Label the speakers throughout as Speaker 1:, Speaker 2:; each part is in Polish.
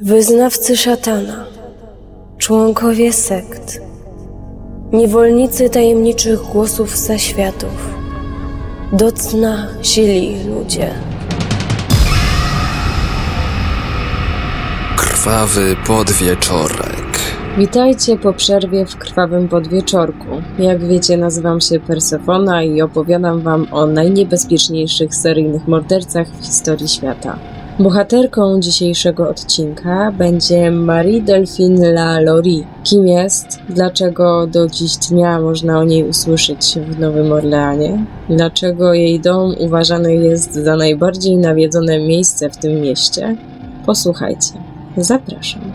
Speaker 1: Wyznawcy szatana, członkowie sekt, niewolnicy tajemniczych głosów zaświatów, do cna sili ludzie.
Speaker 2: Krwawy podwieczorek.
Speaker 3: Witajcie po przerwie w krwawym podwieczorku. Jak wiecie, nazywam się Persefona i opowiadam wam o najniebezpieczniejszych seryjnych mordercach w historii świata. Bohaterką dzisiejszego odcinka będzie Marie Delphine Lalaurie. Kim jest? Dlaczego do dziś dnia można o niej usłyszeć w Nowym Orleanie? Dlaczego jej dom uważany jest za najbardziej nawiedzone miejsce w tym mieście? Posłuchajcie. Zapraszam.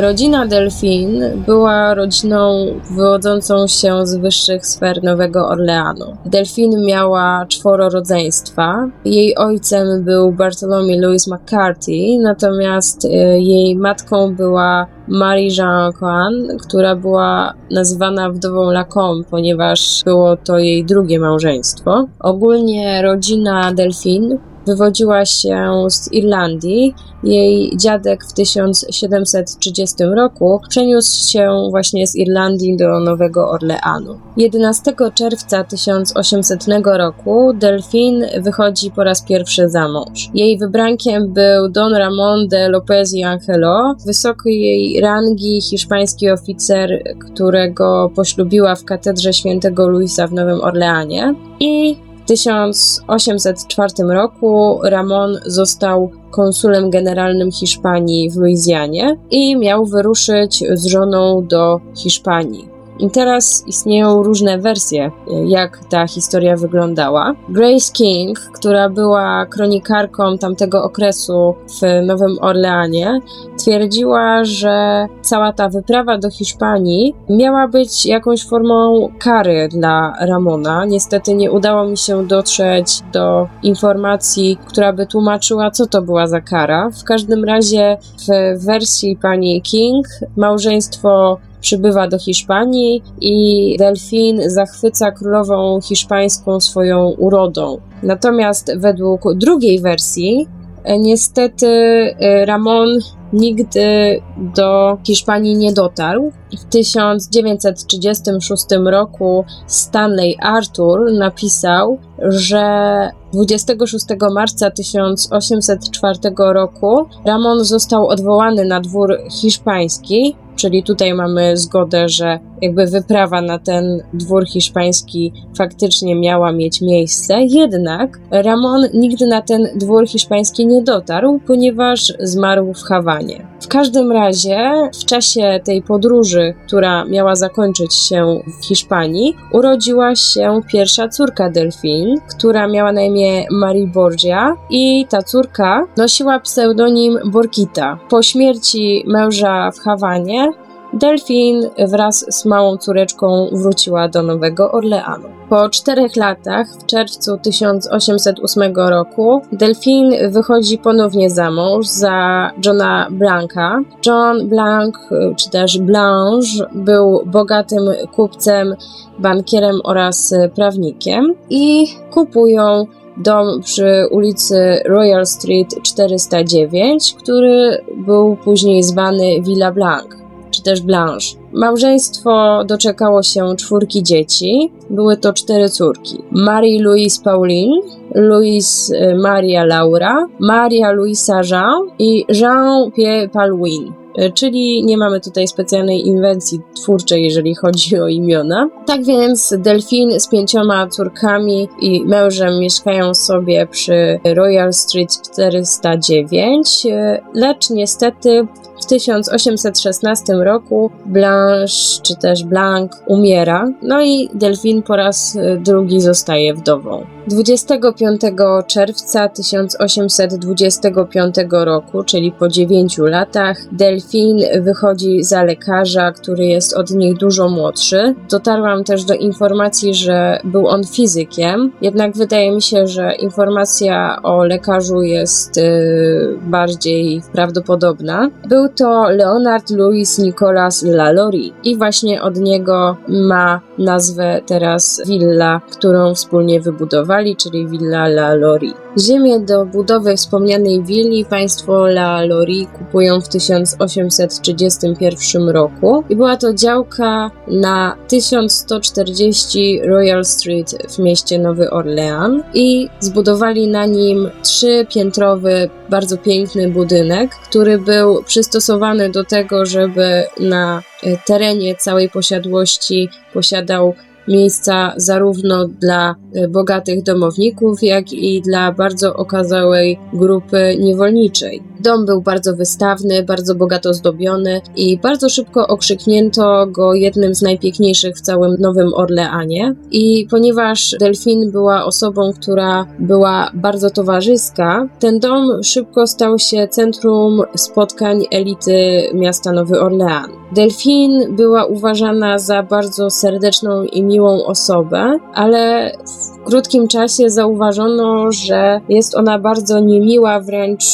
Speaker 3: Rodzina Delfin była rodziną wywodzącą się z wyższych sfer Nowego Orleanu. Delfin miała czworo rodzeństwa. Jej ojcem był Bartholomew Louis McCarthy, natomiast y, jej matką była Marie Jean Coan, która była nazywana wdową Lacombe, ponieważ było to jej drugie małżeństwo. Ogólnie rodzina Delfin wywodziła się z Irlandii. Jej dziadek w 1730 roku przeniósł się właśnie z Irlandii do Nowego Orleanu. 11 czerwca 1800 roku Delphine wychodzi po raz pierwszy za mąż. Jej wybrankiem był Don Ramon de Lopez y Angelo, wysokiej rangi hiszpański oficer, którego poślubiła w katedrze świętego Luisa w Nowym Orleanie i w 1804 roku Ramon został konsulem generalnym Hiszpanii w Luizjanie i miał wyruszyć z żoną do Hiszpanii. I teraz istnieją różne wersje, jak ta historia wyglądała. Grace King, która była kronikarką tamtego okresu w Nowym Orleanie, twierdziła, że cała ta wyprawa do Hiszpanii miała być jakąś formą kary dla Ramona. Niestety nie udało mi się dotrzeć do informacji, która by tłumaczyła, co to była za kara. W każdym razie, w wersji pani King, małżeństwo przybywa do Hiszpanii i Delfin zachwyca królową hiszpańską swoją urodą. Natomiast według drugiej wersji, e, niestety e, Ramon nigdy do Hiszpanii nie dotarł. W 1936 roku Stanley Arthur napisał, że 26 marca 1804 roku Ramon został odwołany na dwór hiszpański Czyli tutaj mamy zgodę, że jakby wyprawa na ten dwór hiszpański faktycznie miała mieć miejsce, jednak Ramon nigdy na ten dwór hiszpański nie dotarł, ponieważ zmarł w Hawanie. W każdym razie w czasie tej podróży, która miała zakończyć się w Hiszpanii, urodziła się pierwsza córka Delfin, która miała na imię Marie Borgia i ta córka nosiła pseudonim Borkita. Po śmierci męża w Hawanie Delfin wraz z małą córeczką wróciła do Nowego Orleanu. Po czterech latach, w czerwcu 1808 roku, Delfin wychodzi ponownie za mąż za Johna Blanca. John Blanc, czy też Blanche, był bogatym kupcem, bankierem oraz prawnikiem i kupują dom przy ulicy Royal Street 409, który był później zwany Villa Blanc też Blanche. Małżeństwo doczekało się czwórki dzieci. Były to cztery córki: Marie Louise Pauline, Louise y, Maria Laura, Maria Louisa Jean i Jean Pierre Paulin. E, czyli nie mamy tutaj specjalnej inwencji twórczej, jeżeli chodzi o imiona. Tak więc Delfin z pięcioma córkami i mężem mieszkają sobie przy Royal Street 409, e, lecz niestety w 1816 roku Blanche czy też Blanc umiera, no i Delfin po raz e, drugi zostaje wdową. 25 czerwca 1825 roku, czyli po 9 latach, Delfin wychodzi za lekarza, który jest od niej dużo młodszy. Dotarłam też do informacji, że był on fizykiem, jednak wydaje mi się, że informacja o lekarzu jest yy, bardziej prawdopodobna. Był to Leonard Louis Nicolas Lalaurie i właśnie od niego ma nazwę teraz willa, którą wspólnie wybudowali, czyli Villa La Lori. Ziemię do budowy wspomnianej willi państwo La Lori kupują w 1831 roku i była to działka na 1140 Royal Street w mieście Nowy Orlean i zbudowali na nim trzypiętrowy, bardzo piękny budynek, który był przystosowany do tego, żeby na e, terenie całej posiadłości posiadał miejsca zarówno dla e, bogatych domowników, jak i dla bardzo okazałej grupy niewolniczej. Dom był bardzo wystawny, bardzo bogato zdobiony i bardzo szybko okrzyknięto go jednym z najpiękniejszych w całym Nowym Orleanie. I ponieważ Delfin była osobą, która była bardzo towarzyska, ten dom szybko stał się centrum spotkań elity miasta Nowy Orlean. Delfin była uważana za bardzo serdeczną i miłą osobę, ale w krótkim czasie zauważono, że jest ona bardzo niemiła, wręcz,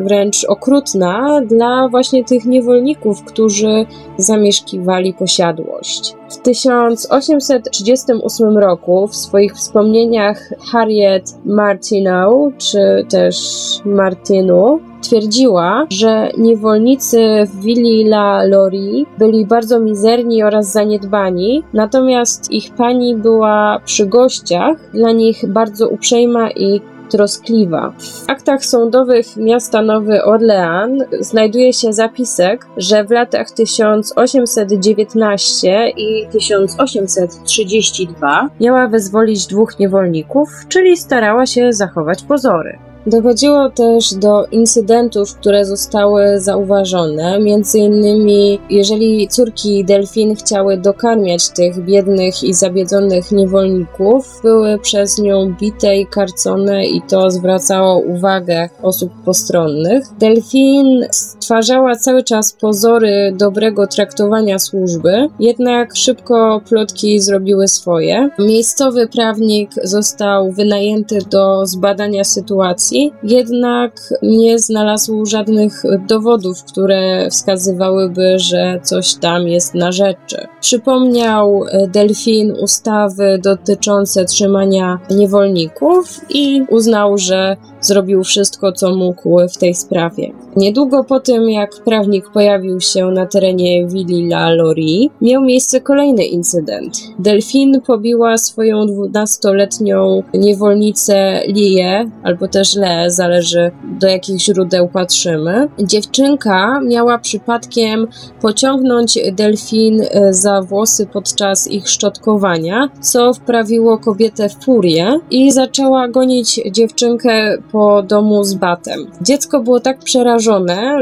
Speaker 3: wręcz okrutna dla właśnie tych niewolników, którzy zamieszkiwali posiadłość. W 1838 roku w swoich wspomnieniach Harriet Martineau, czy też Martinu, twierdziła, że niewolnicy w willi La Lori byli bardzo mizerni oraz zaniedbani, natomiast ich pani była przy gościach. Dla nich bardzo uprzejma i troskliwa. W aktach sądowych miasta Nowy Orlean znajduje się zapisek, że w latach 1819 i 1832 miała wyzwolić dwóch niewolników, czyli starała się zachować pozory. Dochodziło też do incydentów, które zostały zauważone. Między innymi, jeżeli córki delfin chciały dokarmiać tych biednych i zabiedzonych niewolników, były przez nią bite i karcone, i to zwracało uwagę osób postronnych. Delfin stwarzała cały czas pozory dobrego traktowania służby, jednak szybko plotki zrobiły swoje. Miejscowy prawnik został wynajęty do zbadania sytuacji jednak nie znalazł żadnych dowodów, które wskazywałyby, że coś tam jest na rzeczy. Przypomniał e, Delfin ustawy dotyczące trzymania niewolników i uznał, że zrobił wszystko, co mógł w tej sprawie. Niedługo po tym, jak prawnik pojawił się na terenie Willi La Lori, miał miejsce kolejny incydent. Delfin pobiła swoją 12-letnią niewolnicę Lię, albo też Le, zależy do jakich źródeł patrzymy. Dziewczynka miała przypadkiem pociągnąć delfin e, za włosy podczas ich szczotkowania, co wprawiło kobietę w furię i zaczęła gonić dziewczynkę po domu z batem. Dziecko było tak przerażone,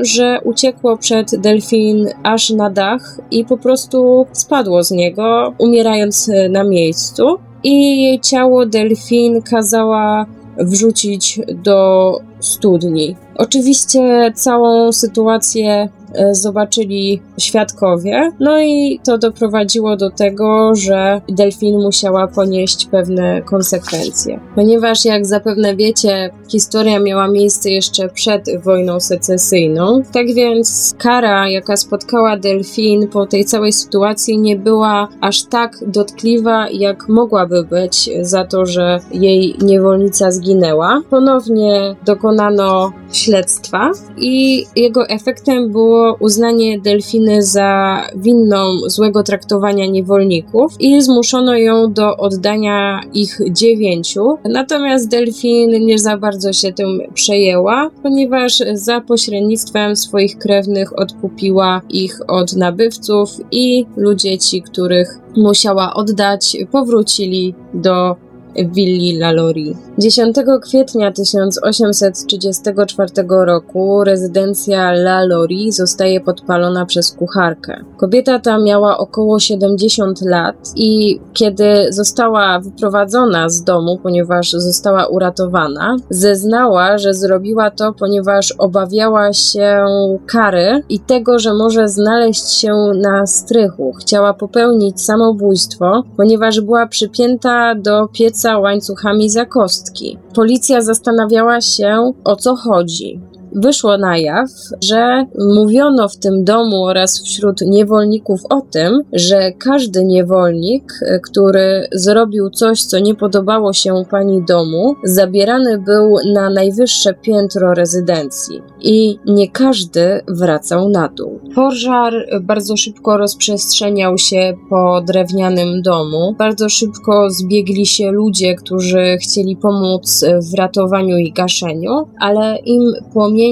Speaker 3: że uciekło przed delfin aż na dach i po prostu spadło z niego, umierając na miejscu. I jej ciało delfin kazała wrzucić do studni. Oczywiście całą sytuację E, zobaczyli świadkowie. No i to doprowadziło do tego, że Delfin musiała ponieść pewne konsekwencje. Ponieważ, jak zapewne wiecie, historia miała miejsce jeszcze przed wojną secesyjną, tak więc kara, jaka spotkała Delfin po tej całej sytuacji, nie była aż tak dotkliwa, jak mogłaby być za to, że jej niewolnica zginęła. Ponownie dokonano śledztwa i jego efektem było uznanie delfiny za winną złego traktowania niewolników i zmuszono ją do oddania ich dziewięciu. Natomiast delfin nie za bardzo się tym przejęła, ponieważ za pośrednictwem swoich krewnych odkupiła ich od nabywców i ludzie ci, których musiała oddać, powrócili do willi Lalori. 10 kwietnia 1834 roku rezydencja Lalori zostaje podpalona przez kucharkę. Kobieta ta miała około 70 lat i kiedy została wyprowadzona z domu, ponieważ została uratowana, zeznała, że zrobiła to, ponieważ obawiała się kary i tego, że może znaleźć się na strychu. Chciała popełnić samobójstwo, ponieważ była przypięta do pieca łańcuchami za kostki. Policja zastanawiała się, o co chodzi. Wyszło na jaw, że mówiono w tym domu oraz wśród niewolników o tym, że każdy niewolnik, który zrobił coś, co nie podobało się pani domu, zabierany był na najwyższe piętro rezydencji i nie każdy wracał na dół. Pożar bardzo szybko rozprzestrzeniał się po drewnianym domu. Bardzo szybko zbiegli się ludzie, którzy chcieli pomóc w ratowaniu i gaszeniu, ale im płomienie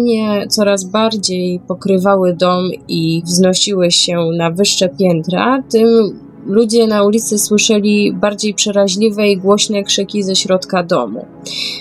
Speaker 3: coraz bardziej pokrywały dom i wznosiły się na wyższe piętra, tym ludzie na ulicy słyszeli bardziej przeraźliwe i głośne krzyki ze środka domu.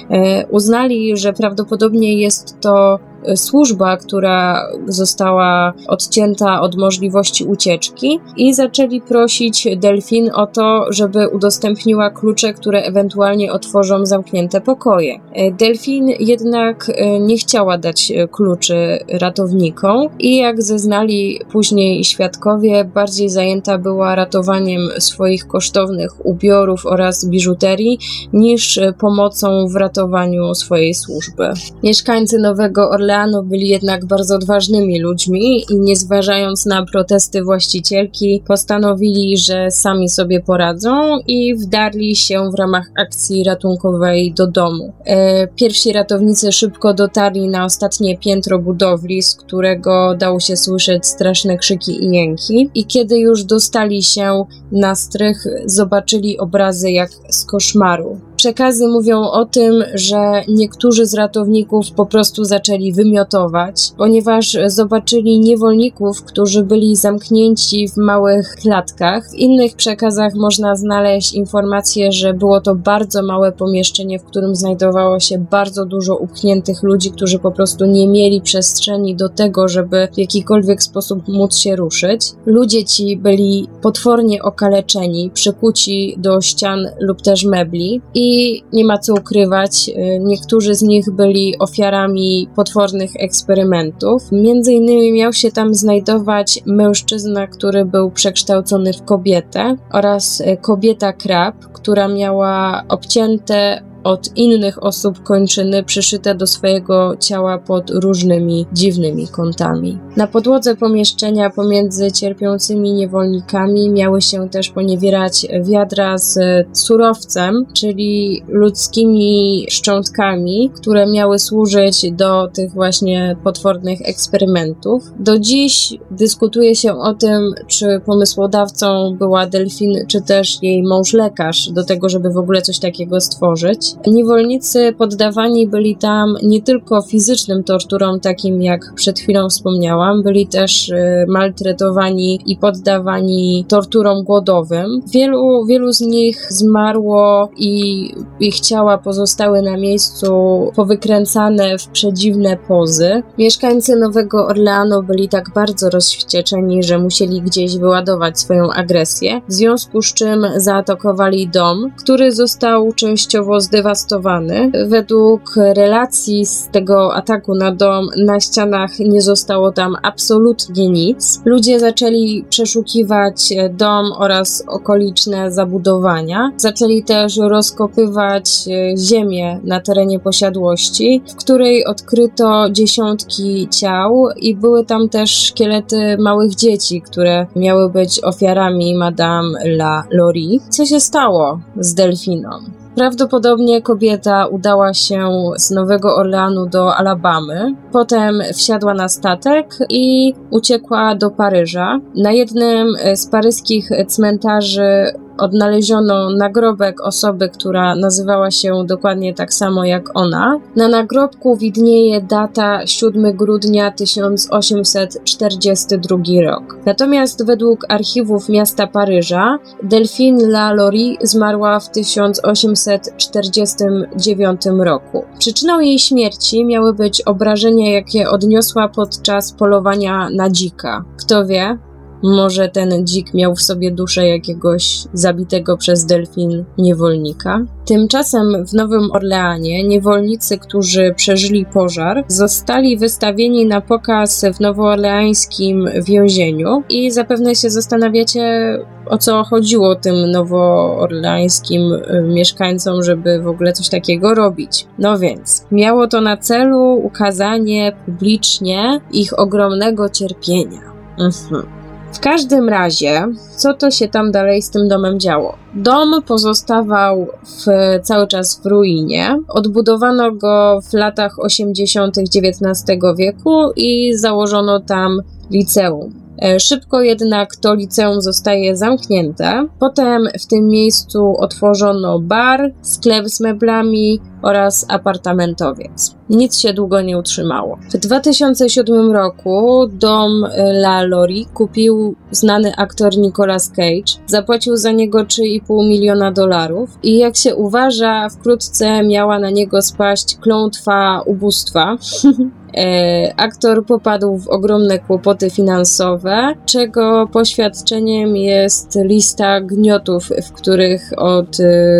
Speaker 3: E, uznali, że prawdopodobnie jest to służba, która została odcięta od możliwości ucieczki i zaczęli prosić Delfin o to, żeby udostępniła klucze, które ewentualnie otworzą zamknięte pokoje. Delfin jednak e, nie chciała dać e, kluczy ratownikom i jak zeznali później świadkowie, bardziej zajęta była ratowaniem swoich kosztownych ubiorów oraz biżuterii niż e, pomocą w ratowaniu swojej służby. Mieszkańcy Nowego Orleanu Orleanu byli jednak bardzo odważnymi ludźmi i nie zważając na protesty właścicielki, postanowili, że sami sobie poradzą i wdarli się w ramach akcji ratunkowej do domu. E, pierwsi ratownicy szybko dotarli na ostatnie piętro budowli, z którego dało się słyszeć straszne krzyki i jęki. I kiedy już dostali się na strych, zobaczyli obrazy jak z koszmaru. Przekazy mówią o tym, że niektórzy z ratowników po prostu zaczęli wymiotować, ponieważ zobaczyli niewolników, którzy byli zamknięci w małych klatkach. W innych przekazach można znaleźć informację, że było to bardzo małe pomieszczenie, w którym znajdowało się bardzo dużo upchniętych ludzi, którzy po prostu nie mieli przestrzeni do tego, żeby w jakikolwiek sposób móc się ruszyć. Ludzie ci byli potwornie okaleczeni, przykuci do ścian lub też mebli i i nie ma co ukrywać, y, niektórzy z nich byli ofiarami potwornych eksperymentów. Między innymi miał się tam znajdować mężczyzna, który był przekształcony w kobietę oraz y, kobieta krab, która miała obcięte od innych osób kończyny przyszyte do swojego ciała pod różnymi dziwnymi kątami. Na podłodze pomieszczenia pomiędzy cierpiącymi niewolnikami miały się też poniewierać wiadra z surowcem, czyli ludzkimi szczątkami, które miały służyć do tych właśnie potwornych eksperymentów. Do dziś dyskutuje się o tym, czy pomysłodawcą była Delfin, czy też jej mąż lekarz do tego, żeby w ogóle coś takiego stworzyć. Niewolnicy poddawani byli tam nie tylko fizycznym torturom, takim jak przed chwilą wspomniałam, byli też y, maltretowani i poddawani torturom głodowym. Wielu, wielu z nich zmarło i ich ciała pozostały na miejscu powykręcane w przedziwne pozy. Mieszkańcy Nowego Orleanu byli tak bardzo rozwścieczeni, że musieli gdzieś wyładować swoją agresję, w związku z czym zaatakowali dom, który został częściowo zdewastowany zdewastowany. Według relacji z tego ataku na dom, na ścianach nie zostało tam absolutnie nic. Ludzie zaczęli przeszukiwać dom oraz okoliczne zabudowania. Zaczęli też rozkopywać e, ziemię na terenie posiadłości, w której odkryto dziesiątki ciał i były tam też szkielety małych dzieci, które miały być ofiarami Madame La Lori. Co się stało z Delfiną? Prawdopodobnie kobieta udała się z Nowego Orleanu do Alabamy, potem wsiadła na statek i uciekła do Paryża. Na jednym z paryskich cmentarzy odnaleziono nagrobek osoby, która nazywała się dokładnie tak samo jak ona. Na nagrobku widnieje data 7 grudnia 1842 rok. Natomiast według archiwów miasta Paryża Delphine Lalaurie zmarła w 1849 roku. Przyczyną jej śmierci miały być obrażenia, jakie odniosła podczas polowania na dzika. Kto wie, może ten dzik miał w sobie duszę jakiegoś zabitego przez delfin niewolnika. Tymczasem w Nowym Orleanie niewolnicy, którzy przeżyli pożar, zostali wystawieni na pokaz w nowoorleańskim więzieniu i zapewne się zastanawiacie, o co chodziło tym nowoorleańskim y, mieszkańcom, żeby w ogóle coś takiego robić. No więc, miało to na celu ukazanie publicznie ich ogromnego cierpienia. Mhm. W każdym razie, co to się tam dalej z tym domem działo? Dom pozostawał w, cały czas w ruinie. Odbudowano go w latach 80. XIX wieku i założono tam liceum. E, szybko jednak to liceum zostaje zamknięte. Potem w tym miejscu otworzono bar, sklep z meblami oraz apartamentowiec. Nic się długo nie utrzymało. W 2007 roku dom La Lori kupił znany aktor Nicolas Cage. Zapłacił za niego 3,5 miliona dolarów i jak się uważa, wkrótce miała na niego spaść klątwa ubóstwa. E, aktor popadł w ogromne kłopoty finansowe, czego poświadczeniem jest lista gniotów, w których od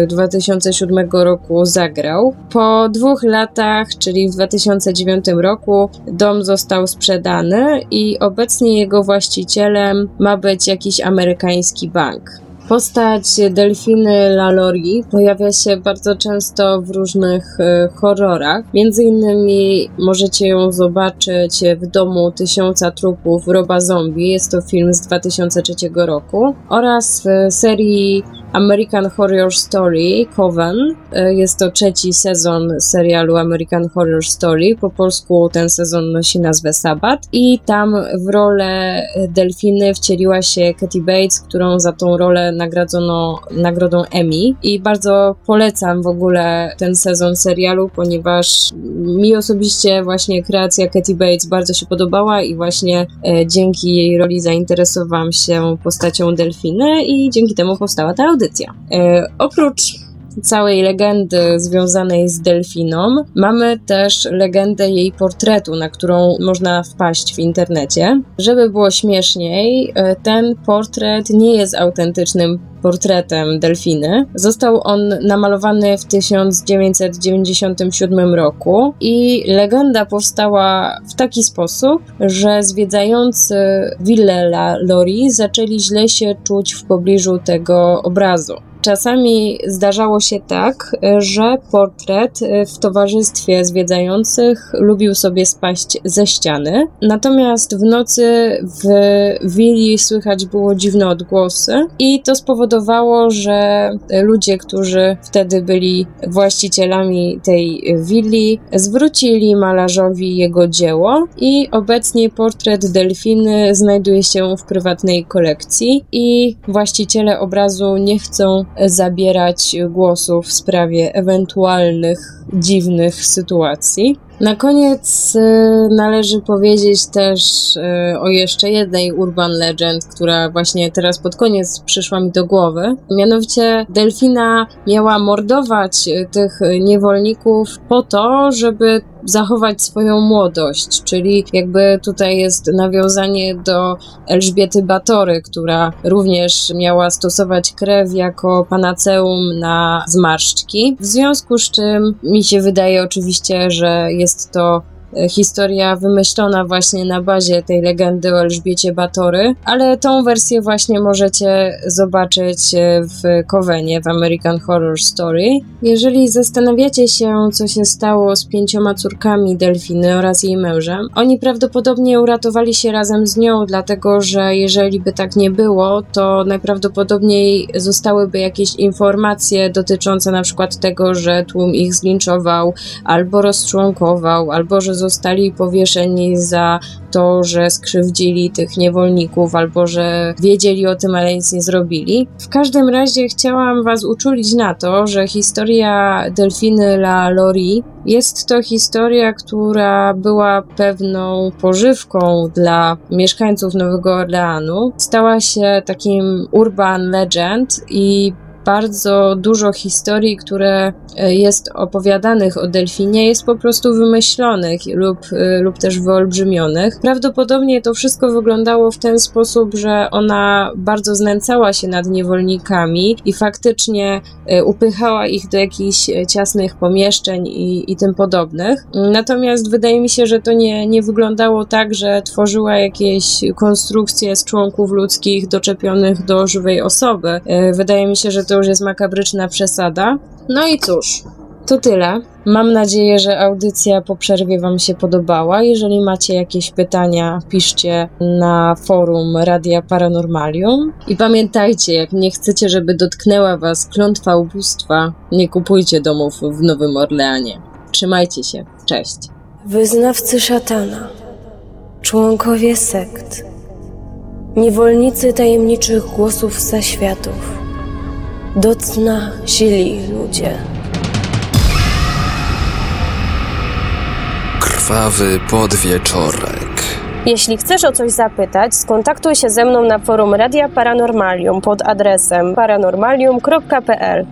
Speaker 3: 2007 e, roku zagrał. Po dwóch latach, czyli w 2009 roku, dom został sprzedany i obecnie jego właścicielem ma być jakiś amerykański bank. Postać Delfiny Lalori pojawia się bardzo często w różnych e, horrorach. Między innymi możecie ją zobaczyć w domu Tysiąca Trupów Roba Zombie. Jest to film z 2003 roku. Oraz w serii American Horror Story Coven. E, jest to trzeci sezon serialu American Horror Story. Po polsku ten sezon nosi nazwę Sabat. I tam w rolę delfiny wcieliła się Katie Bates, którą za tą rolę nagradzono nagrodą Emmy. I bardzo polecam w ogóle ten sezon serialu, ponieważ mi osobiście właśnie kreacja Katie Bates bardzo się podobała i właśnie e, dzięki jej roli zainteresowałam się postacią delfiny i dzięki temu powstała ta audycja audycja. E, oprócz całej legendy związanej z delfiną, mamy też legendę jej portretu, na którą można wpaść w internecie. Żeby było śmieszniej, e, ten portret nie jest autentycznym portretem delfiny. Został on namalowany w 1997 roku i legenda powstała w taki sposób, że zwiedzający Villa La Lori zaczęli źle się czuć w pobliżu tego obrazu. Czasami zdarzało się tak, że portret w towarzystwie zwiedzających lubił sobie spaść ze ściany, natomiast w nocy w willi słychać było dziwne odgłosy i to spowodowało, że ludzie, którzy wtedy byli właścicielami tej willi, zwrócili malarzowi jego dzieło i obecnie portret delfiny znajduje się w prywatnej kolekcji i właściciele obrazu nie chcą zabierać głosu w sprawie ewentualnych dziwnych sytuacji. Na koniec y, należy powiedzieć też y, o jeszcze jednej urban legend, która właśnie teraz pod koniec przyszła mi do głowy. Mianowicie Delfina miała mordować y, tych niewolników po to, żeby zachować swoją młodość, czyli jakby tutaj jest nawiązanie do Elżbiety Batory, która również miała stosować krew jako panaceum na zmarszczki. W związku z czym mi się wydaje oczywiście, że jest to historia wymyślona właśnie na bazie tej legendy o Elżbiecie Batory, ale tą wersję właśnie możecie zobaczyć e, w Covenie, w American Horror Story. Jeżeli zastanawiacie się, co się stało z pięcioma córkami Delfiny oraz jej mężem, oni prawdopodobnie uratowali się razem z nią, dlatego że jeżeli by tak nie było, to najprawdopodobniej zostałyby jakieś informacje dotyczące na przykład tego, że tłum ich zlinczował, albo rozczłonkował, albo że zostali powieszeni za to, że skrzywdzili tych niewolników albo że wiedzieli o tym, ale nic nie zrobili. W każdym razie chciałam Was uczulić na to, że historia Delfiny La Lori jest to historia, która była pewną pożywką dla mieszkańców Nowego Orleanu. Stała się takim urban legend i bardzo dużo historii, które e, jest opowiadanych o delfinie, jest po prostu wymyślonych lub, e, lub też wyolbrzymionych. Prawdopodobnie to wszystko wyglądało w ten sposób, że ona bardzo znęcała się nad niewolnikami i faktycznie e, upychała ich do jakichś ciasnych pomieszczeń i, i tym podobnych. Natomiast wydaje mi się, że to nie, nie wyglądało tak, że tworzyła jakieś konstrukcje z członków ludzkich doczepionych do żywej osoby. Wydaje mi się, że to już jest makabryczna przesada. No i cóż, to tyle. Mam nadzieję, że audycja po przerwie Wam się podobała. Jeżeli macie jakieś pytania, piszcie na forum Radia Paranormalium. I pamiętajcie, jak nie chcecie, żeby dotknęła Was klątwa ubóstwa, nie kupujcie domów w Nowym Orleanie. Trzymajcie się. Cześć.
Speaker 1: Wyznawcy szatana, członkowie sekt, niewolnicy tajemniczych głosów zaświatów do cna sili ludzie.
Speaker 2: Krwawy podwieczorek.
Speaker 1: Jeśli chcesz o coś zapytać, skontaktuj się ze mną na forum Radia Paranormalium pod adresem paranormalium.pl.